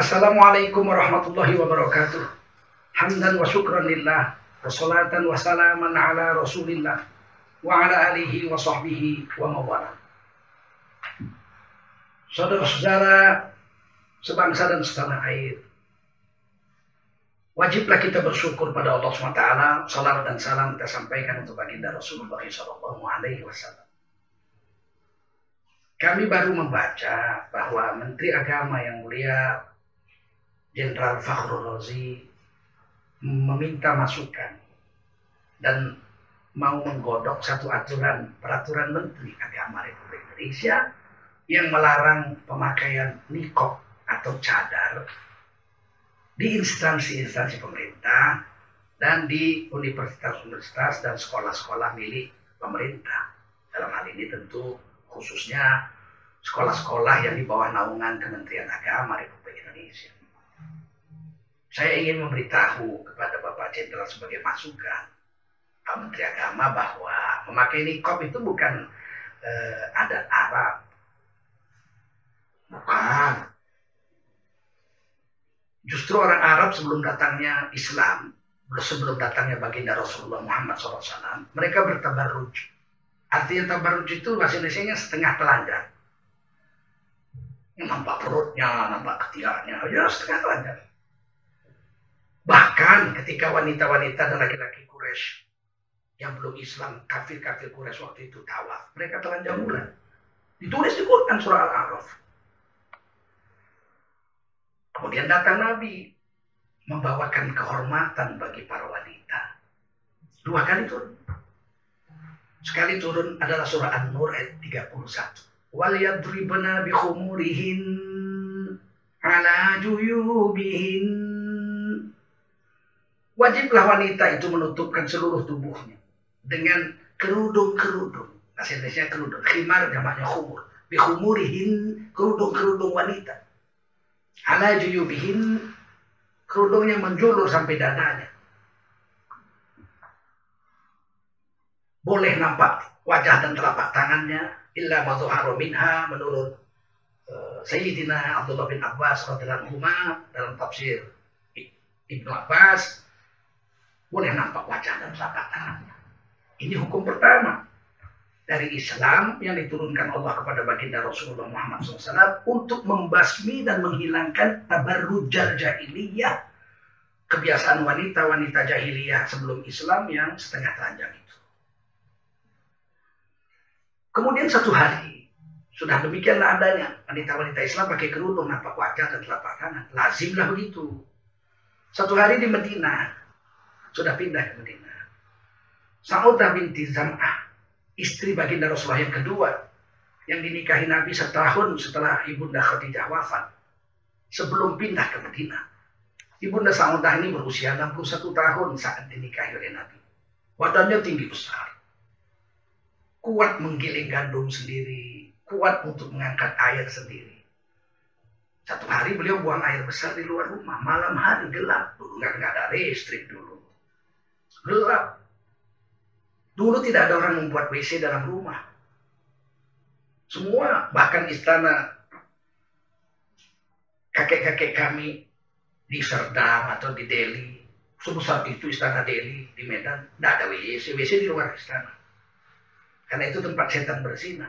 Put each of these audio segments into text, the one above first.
Assalamualaikum warahmatullahi wabarakatuh. Hamdan wa syukran lillah. Wassalatan wa salaman ala rasulillah. Wa ala alihi wa sahbihi wa mawala. Saudara-saudara sebangsa dan setanah air. Wajiblah kita bersyukur pada Allah SWT. Salam dan salam kita sampaikan untuk baginda Rasulullah SAW. Kami baru membaca bahwa Menteri Agama yang mulia Jenderal Fakhrul Razi meminta masukan dan mau menggodok satu aturan peraturan Menteri Agama Republik Indonesia yang melarang pemakaian nikop atau cadar di instansi-instansi pemerintah dan di universitas-universitas dan sekolah-sekolah milik pemerintah. Dalam hal ini tentu khususnya sekolah-sekolah yang di bawah naungan Kementerian Agama Republik Indonesia. Saya ingin memberitahu kepada Bapak Jenderal sebagai masukan Pak Menteri Agama bahwa memakai nikop itu bukan uh, adat Arab. Bukan. Justru orang Arab sebelum datangnya Islam, sebelum datangnya baginda Rasulullah Muhammad SAW, mereka bertabarruj. Artinya tabarruj itu bahasa Indonesia setengah telanjang. Nampak perutnya, nampak ketiaknya, ya setengah telanjang Bahkan ketika wanita-wanita dan laki-laki Quraisy yang belum Islam, kafir-kafir Quraisy waktu itu tawaf, mereka telanjang bulan. Ditulis di Quran surah Al-A'raf. Kemudian datang Nabi membawakan kehormatan bagi para wanita. Dua kali turun. Sekali turun adalah surah An-Nur ayat 31. Wal yadribna bi khumurihin ala juyubihin Wajiblah wanita itu menutupkan seluruh tubuhnya dengan kerudung-kerudung. Indonesia kerudung. Khimar jamaknya khumur. Bihumurihin kerudung-kerudung wanita. Ala juyubihin kerudungnya menjulur sampai dadanya. Boleh nampak wajah dan telapak tangannya illa madhuharu minha menurut uh, Sayyidina Abdullah bin Abbas dalam tafsir Ibnu Abbas boleh nampak wajah dan telapak tangannya. Ini hukum pertama dari Islam yang diturunkan Allah kepada baginda Rasulullah Muhammad SAW untuk membasmi dan menghilangkan tabarrujal jahiliyah kebiasaan wanita-wanita jahiliyah sebelum Islam yang setengah telanjang itu. Kemudian satu hari sudah demikianlah adanya wanita-wanita Islam pakai kerudung nampak wajah dan telapak tangan. Lazimlah begitu. Satu hari di Medina sudah pindah ke Medina. Saudah binti Zam'ah, istri baginda Rasulullah yang kedua, yang dinikahi Nabi setahun setelah Ibunda Khadijah wafat, sebelum pindah ke Medina. Ibunda Saudah ini berusia 61 tahun saat dinikahi oleh Nabi. Badannya tinggi besar. Kuat menggiling gandum sendiri, kuat untuk mengangkat air sendiri. Satu hari beliau buang air besar di luar rumah, malam hari gelap, dulu nggak ada listrik dulu gelap. Dulu tidak ada orang membuat WC dalam rumah. Semua, bahkan istana kakek-kakek kami di Serdang atau di Delhi, sebesar itu istana Delhi di Medan, tidak ada WC, WC di luar istana. Karena itu tempat setan berzina.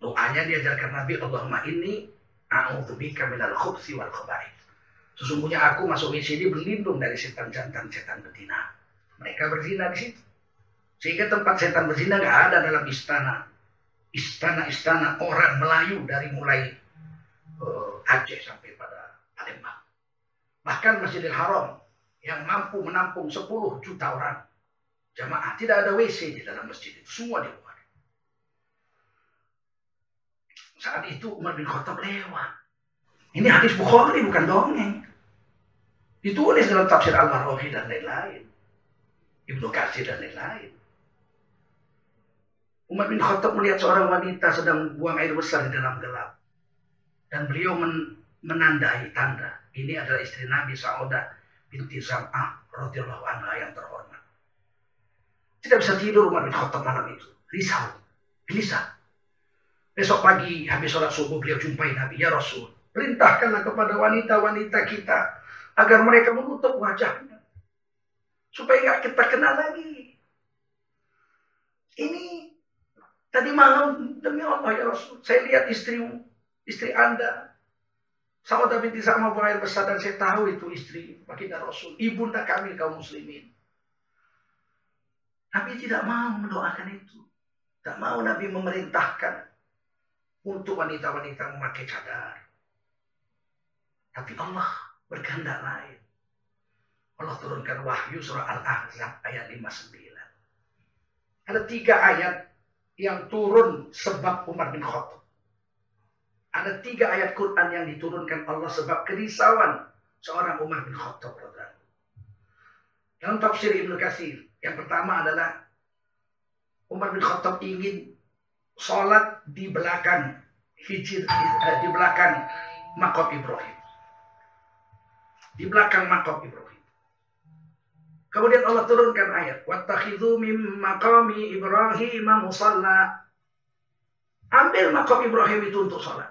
Doanya diajarkan Nabi, Allahumma ini a'udzubika minal khubsi wal khaba'ith. Sesungguhnya aku masuk WC ini berlindung dari setan jantan, setan betina. Mereka berzina di situ. Sehingga tempat setan berzina nggak ada dalam istana. Istana-istana orang Melayu dari mulai uh, Aceh sampai pada Palembang. Bahkan Masjidil Haram yang mampu menampung 10 juta orang jamaah. Tidak ada WC di dalam masjid itu. Semua di luar. Saat itu Umar bin Khattab lewat. Ini hadis Bukhari bukan dongeng. Ditulis dalam tafsir Al-Marwahi dan lain-lain. Ibnu Katsir dan lain-lain. Umar bin Khattab melihat seorang wanita sedang buang air besar di dalam gelap. Dan beliau men menandai tanda. Ini adalah istri Nabi Sa'udah binti Zam'ah radhiyallahu anha yang terhormat. Tidak bisa tidur Umar bin Khattab malam itu. Risau, gelisah. Besok pagi habis sholat subuh beliau jumpai Nabi. Ya Rasul, Perintahkanlah kepada wanita-wanita kita agar mereka menutup wajahnya. Supaya nggak kita kenal lagi. Ini tadi malam demi Allah ya Rasul. Saya lihat istrimu, istri Anda. Saudara binti sama air besar dan saya tahu itu istri baginda Rasul. Ibunda kami kaum muslimin. Nabi tidak mau mendoakan itu. Tak mau Nabi memerintahkan untuk wanita-wanita memakai cadar. Tapi Allah berkehendak lain. Allah turunkan wahyu surah Al-Ahzab ayat 59. Ada tiga ayat yang turun sebab Umar bin Khattab. Ada tiga ayat Quran yang diturunkan Allah sebab kerisauan seorang Umar bin Khattab. Dalam tafsir Ibnu Katsir, yang pertama adalah Umar bin Khattab ingin sholat di belakang hijir eh, di belakang makom Ibrahim. Di belakang makom Ibrahim. Kemudian Allah turunkan ayat, "Wattakhidhu mim maqami Ibrahim musalla." Ambil makom Ibrahim itu untuk sholat.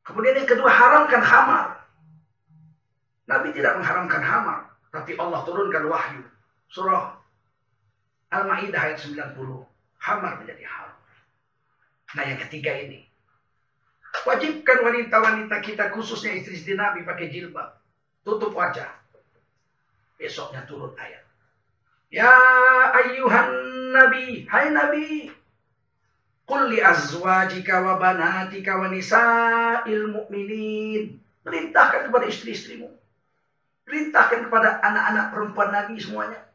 Kemudian yang kedua, haramkan hamar. Nabi tidak mengharamkan hamar, tapi Allah turunkan wahyu. Surah Al-Maidah ayat 90. Hamar menjadi haram. Nah yang ketiga ini. Wajibkan wanita-wanita kita khususnya istri-istri Nabi pakai jilbab. Tutup wajah. Besoknya turun ayat. Ya ayyuhan nabi. Hai nabi. Qul li azwajika wa banatika wa nisa'il mu'minin. Perintahkan kepada istri-istrimu. Perintahkan kepada anak-anak perempuan Nabi semuanya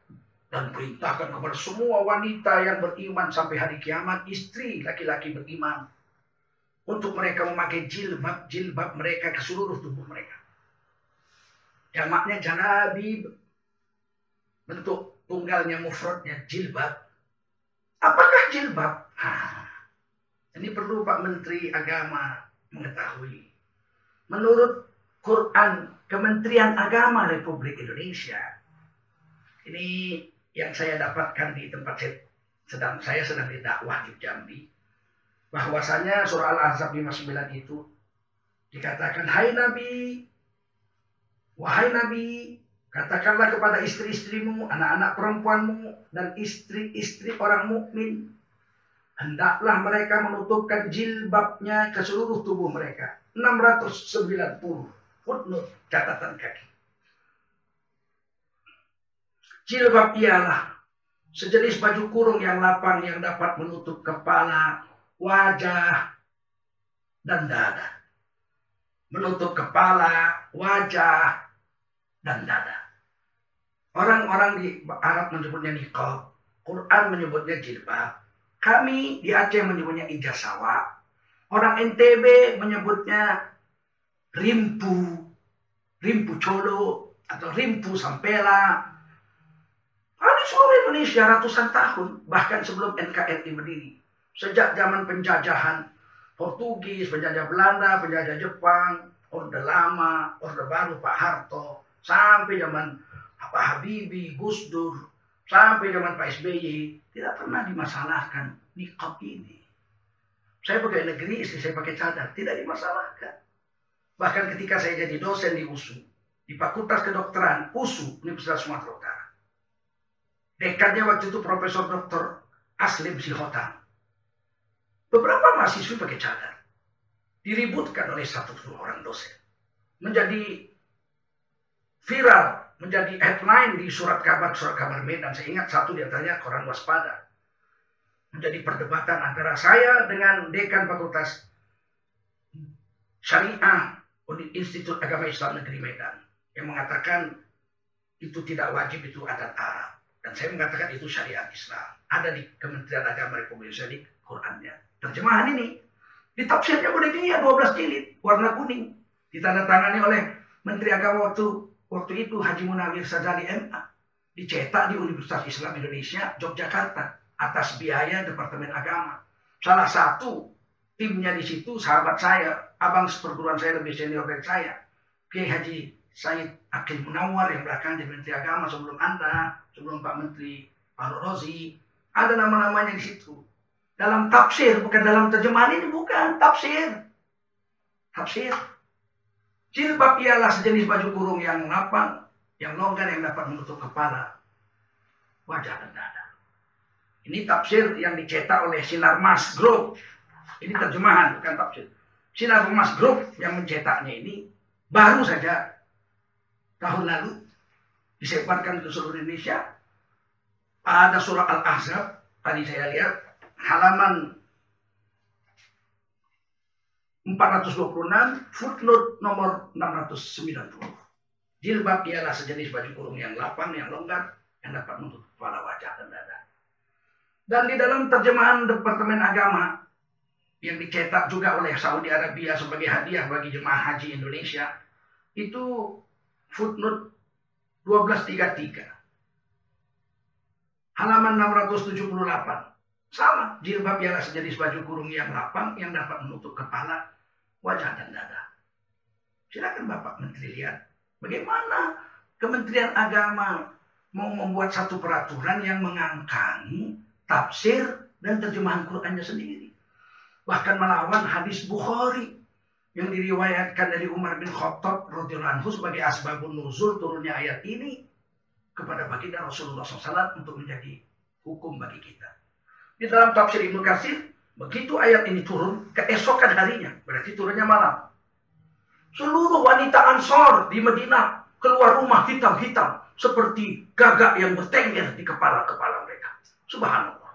dan perintahkan kepada semua wanita yang beriman sampai hari kiamat, istri laki-laki beriman, untuk mereka memakai jilbab jilbab mereka ke seluruh tubuh mereka. Jamaknya jalabi bentuk tunggalnya mufradnya jilbab. Apakah jilbab? Nah, ini perlu Pak Menteri Agama mengetahui. Menurut Quran Kementerian Agama Republik Indonesia, ini yang saya dapatkan di tempat saya sedang saya sedang didakwah di Jambi bahwasanya surah Al-Ahzab 59 itu dikatakan hai nabi wahai nabi katakanlah kepada istri-istrimu anak-anak perempuanmu dan istri-istri orang mukmin hendaklah mereka menutupkan jilbabnya ke seluruh tubuh mereka 690 footnote catatan kaki Jilbab ialah sejenis baju kurung yang lapang yang dapat menutup kepala, wajah, dan dada. Menutup kepala, wajah, dan dada. Orang-orang di Arab menyebutnya niqab, Quran menyebutnya jilbab. Kami di Aceh menyebutnya ijasawa. Orang NTB menyebutnya rimpu, rimpu colo, atau rimpu sampela, seluruh Indonesia ratusan tahun, bahkan sebelum NKRI berdiri. Sejak zaman penjajahan Portugis, penjajah Belanda, penjajah Jepang, Orde Lama, Orde Baru Pak Harto, sampai zaman Pak Habibie, Gus Dur, sampai zaman Pak SBY, tidak pernah dimasalahkan nikab ini. Saya pakai negeri, istri saya pakai cadar, tidak dimasalahkan. Bahkan ketika saya jadi dosen di USU, di Fakultas Kedokteran USU, Universitas Sumatera Utara, Dekannya waktu itu Profesor Dr. Aslim Sihotan. Beberapa mahasiswa pakai cadar. Diributkan oleh satu orang dosen. Menjadi viral, menjadi headline di surat kabar surat kabar Medan. Saya ingat satu di antaranya koran waspada. Menjadi perdebatan antara saya dengan dekan fakultas syariah Institut Agama Islam Negeri Medan yang mengatakan itu tidak wajib itu adat Arab. Dan saya mengatakan itu syariat Islam. Ada di Kementerian Agama Republik Indonesia di Qurannya. Terjemahan ini. Di tafsirnya udah dia 12 jilid. Warna kuning. Ditandatangani oleh Menteri Agama waktu waktu itu Haji Munawir Sadali MA. Dicetak di Universitas Islam Indonesia, Yogyakarta. Atas biaya Departemen Agama. Salah satu timnya di situ sahabat saya. Abang perguruan saya lebih senior dari saya. Kiai Haji Said Akil Munawar yang belakang jadi Menteri Agama sebelum Anda, sebelum Pak Menteri Pak Rozi, ada nama-namanya di situ. Dalam tafsir, bukan dalam terjemahan ini, bukan tafsir. Tafsir. Jilbab ialah sejenis baju kurung yang lapang, yang longgar yang dapat menutup kepala, wajah dan dada. Ini tafsir yang dicetak oleh Sinar Mas Group. Ini terjemahan, bukan tafsir. Sinar Mas Group yang mencetaknya ini baru saja tahun lalu disebarkan ke seluruh Indonesia. Ada surah Al-Ahzab, tadi saya lihat, halaman 426, footnote nomor 690. Jilbab ialah sejenis baju kurung yang lapang, yang longgar, yang dapat menutup kepala wajah dan dada. Dan di dalam terjemahan Departemen Agama yang dicetak juga oleh Saudi Arabia sebagai hadiah bagi jemaah haji Indonesia, itu footnote 1233. Halaman 678. Sama, jilbab ialah sejenis baju kurung yang lapang yang dapat menutup kepala, wajah dan dada. Silakan Bapak Menteri lihat bagaimana Kementerian Agama mau membuat satu peraturan yang mengangkangi tafsir dan terjemahan Qurannya sendiri. Bahkan melawan hadis Bukhari yang diriwayatkan dari Umar bin Khattab radhiyallahu anhu sebagai asbabun nuzul turunnya ayat ini kepada baginda Rasulullah SAW untuk menjadi hukum bagi kita. Di dalam tafsir Ibnu Katsir, begitu ayat ini turun, keesokan harinya, berarti turunnya malam. Seluruh wanita Ansor di Madinah keluar rumah hitam-hitam seperti gagak yang bertengger di kepala-kepala mereka. Subhanallah.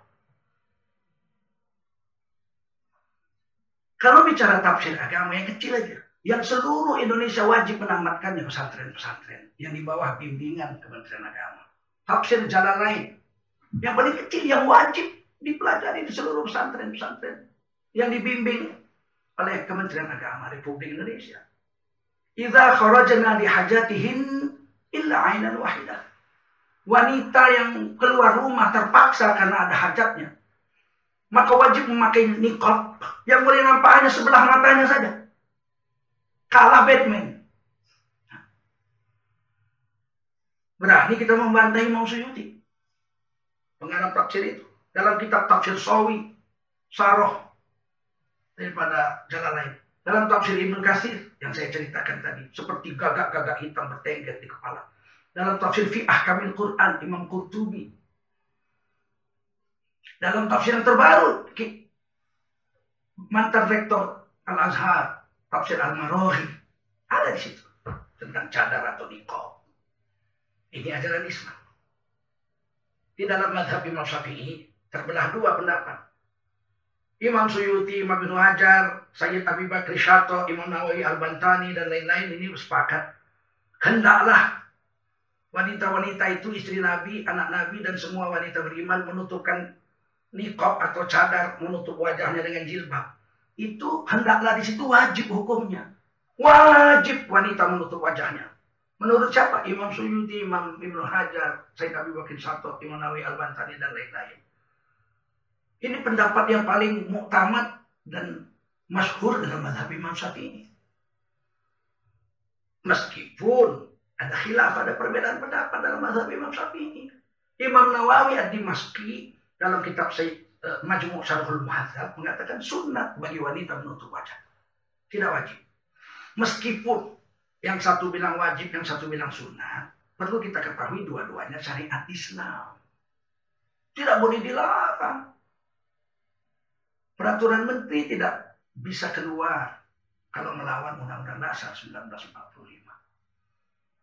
Kalau bicara tafsir agama yang kecil aja, yang seluruh Indonesia wajib menamatkannya pesantren-pesantren yang di bawah bimbingan Kementerian Agama. Tafsir jalan lain, yang paling kecil yang wajib dipelajari di seluruh pesantren-pesantren yang dibimbing oleh Kementerian Agama Republik Indonesia. Idza kharajna li hajatihin illa ainan wahidah. Wanita yang keluar rumah terpaksa karena ada hajatnya, maka wajib memakai nikab yang boleh nampak hanya sebelah matanya saja. Kalah Batman. Berani kita membantai Imam Suyuti. Pengarang tafsir itu. Dalam kitab tafsir Sawi. Saroh. Daripada jalan lain. Dalam tafsir Ibnu Katsir yang saya ceritakan tadi. Seperti gagak-gagak hitam bertengger di kepala. Dalam tafsir Fi'ah Kamil Quran Imam Qurtubi dalam tafsir yang terbaru mantan rektor Al-Azhar tafsir Al-Marohi ada di situ tentang cadar atau nikob ini ajaran Islam di dalam madhab Imam Syafi'i terbelah dua pendapat Imam Suyuti, Imam Ibn Hajar, Sayyid Abi Bakri Syato, Imam Nawawi Al-Bantani, dan lain-lain ini sepakat. Hendaklah wanita-wanita itu istri Nabi, anak Nabi, dan semua wanita beriman menutupkan nikab atau cadar menutup wajahnya dengan jilbab, itu hendaklah di situ wajib hukumnya. Wajib wanita menutup wajahnya. Menurut siapa? Imam Suyuti, Imam Ibnu Hajar, Sayyid Abi Bakir Sato, Imam Nawawi Al-Bantani, dan lain-lain. Ini pendapat yang paling muktamad dan masyhur dalam madhab Imam Syafi'i. Meskipun ada khilaf, ada perbedaan pendapat dalam madhab Imam Syafi'i. Imam Nawawi ad-Dimashqi dalam kitab Sayyid uh, Majmu' Syarhul Muhadzab mengatakan sunat bagi wanita menutup wajah. Tidak wajib. Meskipun yang satu bilang wajib, yang satu bilang sunat, perlu kita ketahui dua-duanya syariat Islam. Tidak boleh dilarang. Peraturan menteri tidak bisa keluar kalau melawan Undang-Undang Dasar 1945.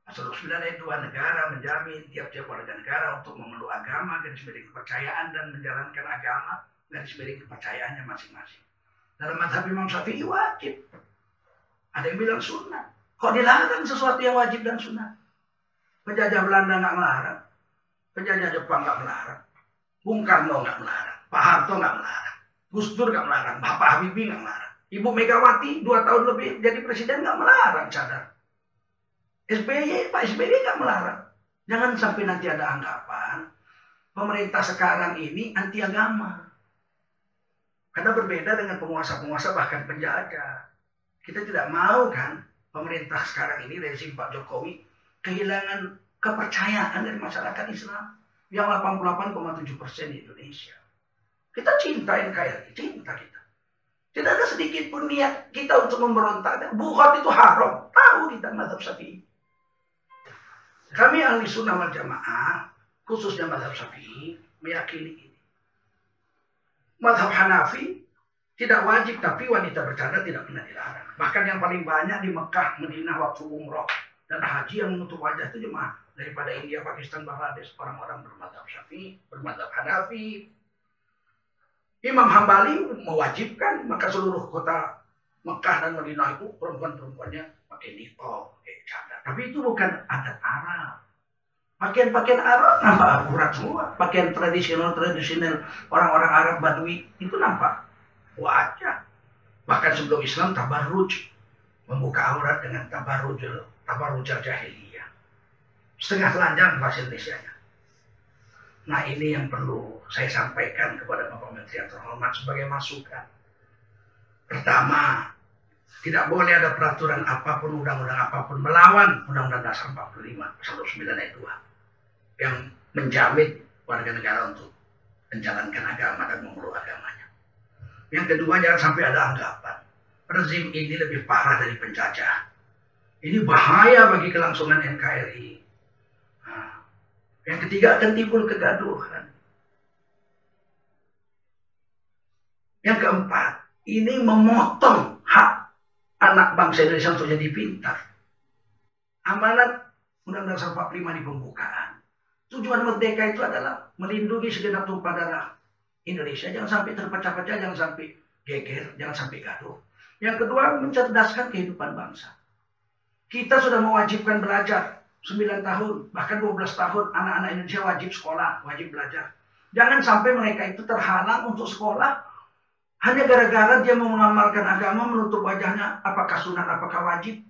Pasal 9 ayat 2 negara menjamin tiap-tiap warga negara untuk memeluk agama, garis miring kepercayaan dan menjalankan agama, garis miring kepercayaannya masing-masing. Dalam madhab Imam Syafi'i wajib. Ada yang bilang sunnah. Kok dilarang sesuatu yang wajib dan sunnah? Penjajah Belanda nggak melarang. Penjajah Jepang nggak melarang. Bung Karno nggak melarang. Pak Harto nggak melarang. Gus Dur nggak melarang. Bapak Habibie nggak melarang. Ibu Megawati dua tahun lebih jadi presiden nggak melarang cadar. SBY, Pak SBY nggak melarang. Jangan sampai nanti ada anggapan pemerintah sekarang ini anti agama. Karena berbeda dengan penguasa-penguasa bahkan penjajah. Kita tidak mau kan pemerintah sekarang ini rezim Pak Jokowi kehilangan kepercayaan dari masyarakat Islam yang 88,7 persen di Indonesia. Kita cinta NKRI, cinta kita. Tidak ada sedikit pun niat kita untuk memberontak. Bukhot itu haram. Tahu kita madhab syafi'i. Kami ahli sunnah wal jamaah, khususnya madhab syafi'i, meyakini ini. Madhab Hanafi tidak wajib, tapi wanita bercadar tidak pernah dilarang. Bahkan yang paling banyak di Mekah, Medina waktu umroh dan haji yang menutup wajah itu cuma daripada India, Pakistan, Bangladesh, orang-orang bermadhab Syafi'i, bermadhab Hanafi, Imam Hambali mewajibkan maka seluruh kota Mekah dan Madinah itu perempuan-perempuannya pakai niqab, pakai cadar. Tapi itu bukan adat Arab. Pakaian-pakaian Arab nampak akurat semua. Pakaian tradisional-tradisional orang-orang Arab Badui itu nampak wajah. Bahkan sebelum Islam tabarruj membuka aurat dengan tabarruj tabarruj jahiliyah. Setengah telanjang bahasa Indonesia-nya. Nah ini yang perlu saya sampaikan kepada Bapak Menteri yang terhormat sebagai masukan. Pertama, tidak boleh ada peraturan apa pun, undang-undang apa pun melawan Undang-Undang Dasar 45, pasal 9 ayat 2 yang menjamin warga negara untuk menjalankan agama dan memeluk agamanya. Yang kedua, jangan sampai ada anggapan rezim ini lebih parah dari penjajah. Ini bahaya bagi kelangsungan NKRI. Yang ketiga akan timbul kegaduhan. Yang keempat, ini memotong hak anak bangsa Indonesia untuk jadi pintar. Amanat Undang-Undang 45 di pembukaan. Tujuan merdeka itu adalah melindungi segenap tumpah darah Indonesia. Jangan sampai terpecah-pecah, jangan sampai geger, jangan sampai gaduh. Yang kedua, mencerdaskan kehidupan bangsa. Kita sudah mewajibkan belajar 9 tahun, bahkan 12 tahun anak-anak Indonesia wajib sekolah, wajib belajar. Jangan sampai mereka itu terhalang untuk sekolah hanya gara-gara dia mau mengamalkan agama menutup wajahnya apakah sunat apakah wajib.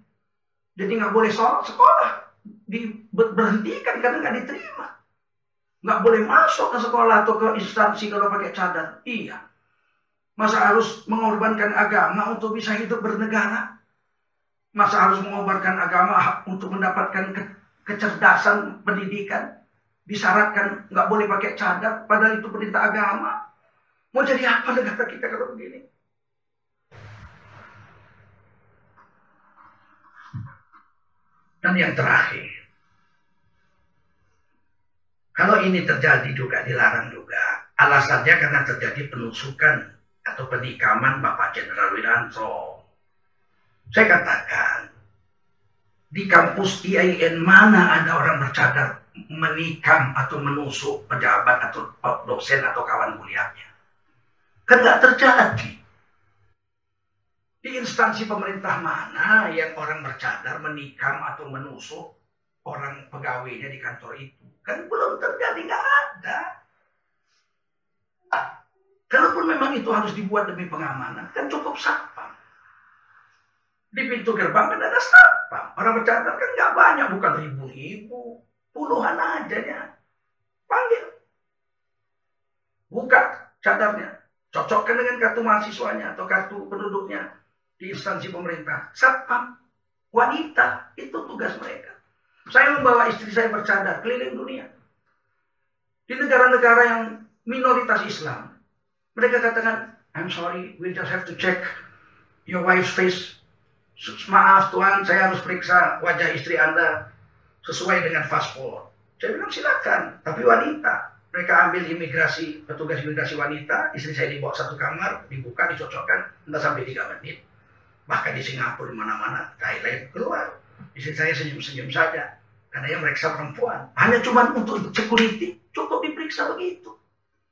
Jadi nggak boleh sholat sekolah di, berhentikan karena nggak diterima. Nggak boleh masuk ke sekolah atau ke instansi kalau pakai cadar. Iya. Masa harus mengorbankan agama untuk bisa hidup bernegara? Masa harus mengorbankan agama untuk mendapatkan kecerdasan pendidikan? Disyaratkan nggak boleh pakai cadar padahal itu perintah agama. Mau jadi apa negara kita kalau begini? Dan yang terakhir kalau ini terjadi juga dilarang juga alasannya karena terjadi penusukan atau penikaman Bapak Jenderal Wiranto saya katakan di kampus IAIN mana ada orang bercadar menikam atau menusuk pejabat atau dosen atau kawan kuliahnya. Kan nggak terjadi. Di instansi pemerintah mana yang orang bercadar menikam atau menusuk orang pegawainya di kantor itu? Kan belum terjadi, nggak ada. Kalaupun memang itu harus dibuat demi pengamanan, kan cukup satpam. Di pintu gerbang kan ada satpam. Orang bercadar kan nggak banyak, bukan ribu-ribu. Puluhan aja ya. Panggil. Buka cadarnya. Cocokkan dengan kartu mahasiswanya atau kartu penduduknya di instansi pemerintah. Satpam. Wanita. Itu tugas mereka. Saya membawa istri saya bercadar keliling dunia. Di negara-negara yang minoritas Islam. Mereka katakan, I'm sorry, we just have to check your wife's face maaf Tuhan saya harus periksa wajah istri Anda sesuai dengan paspor. Saya bilang silakan, tapi wanita. Mereka ambil imigrasi, petugas imigrasi wanita, istri saya dibawa satu kamar, dibuka, dicocokkan, entah sampai tiga menit. Bahkan di Singapura, mana-mana, Thailand, keluar. Istri saya senyum-senyum saja. Karena yang mereka perempuan. Hanya cuma untuk security, cukup diperiksa begitu.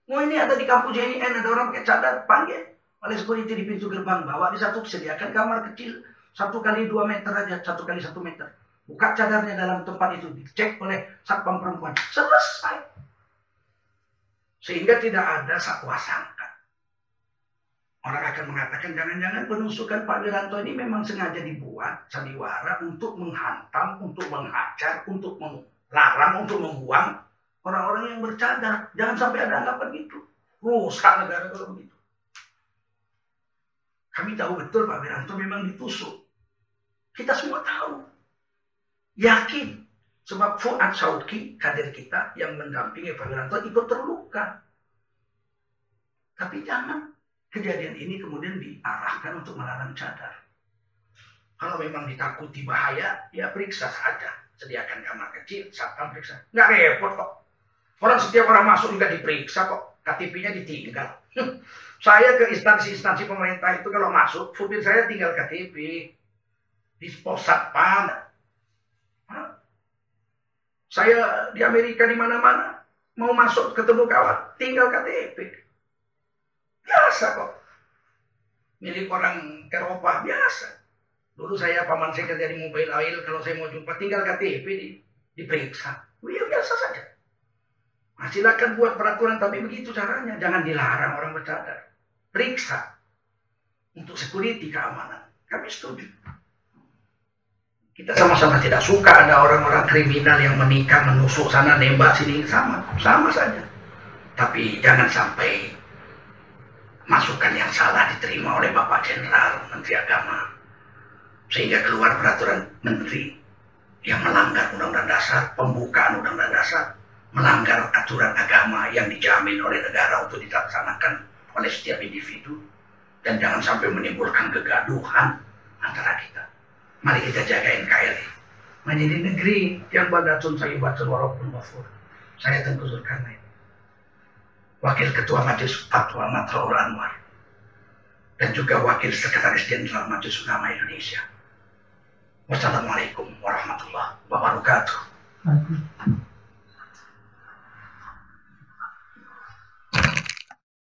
Mau ini ada di kampus JIN, ada orang pakai cadar, panggil. Oleh security di pintu gerbang, bawa di satu, sediakan kamar kecil, satu kali dua meter aja, satu kali satu meter. Buka cadarnya dalam tempat itu, dicek oleh satpam perempuan. Selesai. Sehingga tidak ada sakwa sangka. Orang akan mengatakan jangan-jangan penusukan Pak Wiranto ini memang sengaja dibuat sandiwara untuk menghantam, untuk menghajar, untuk melarang, untuk membuang orang-orang yang bercadar. Jangan sampai ada anggapan itu. Rusak negara kalau begitu. Kami tahu betul Pak Wiranto memang ditusuk. Kita semua tahu. Yakin. Sebab Fuad Saudki, kader kita yang mendampingi Pak Wiranto ikut terluka. Tapi jangan. kejadian ini kemudian diarahkan untuk melarang cadar. Kalau memang ditakuti bahaya, ya periksa saja. Sediakan kamar kecil, satpam periksa. Nggak repot kok. Orang setiap orang masuk juga diperiksa kok. KTP-nya ditinggal. saya ke instansi-instansi pemerintah itu kalau masuk, supir saya tinggal KTP. Di pos satpam. Saya di Amerika di mana-mana mau masuk ketemu kawan, tinggal KTP. Biasa kok. Milik orang Eropa biasa. Dulu saya paman saya kerja di mobil oil, kalau saya mau jumpa tinggal KTP di, diperiksa. Oh, ya biasa saja. Nah, silakan buat peraturan tapi begitu caranya. Jangan dilarang orang bercadar. Periksa. Untuk security keamanan. Kami setuju. Kita sama-sama tidak suka ada orang-orang kriminal yang menikah, menusuk sana, nembak sini. Sama. Sama saja. Tapi jangan sampai masukan yang salah diterima oleh Bapak Jenderal Menteri Agama sehingga keluar peraturan menteri yang melanggar undang-undang dasar, pembukaan undang-undang dasar, melanggar aturan agama yang dijamin oleh negara untuk dilaksanakan oleh setiap individu dan jangan sampai menimbulkan kegaduhan antara kita. Mari kita jaga NKRI menjadi negeri yang badatun sayyibatun walaupun wafur. Saya tentu Zulkarnain. Wakil Ketua Majelis Fatwa Matraul Anwar dan juga Wakil Sekretaris Jenderal Majelis Ulama Indonesia. Wassalamualaikum warahmatullahi wabarakatuh.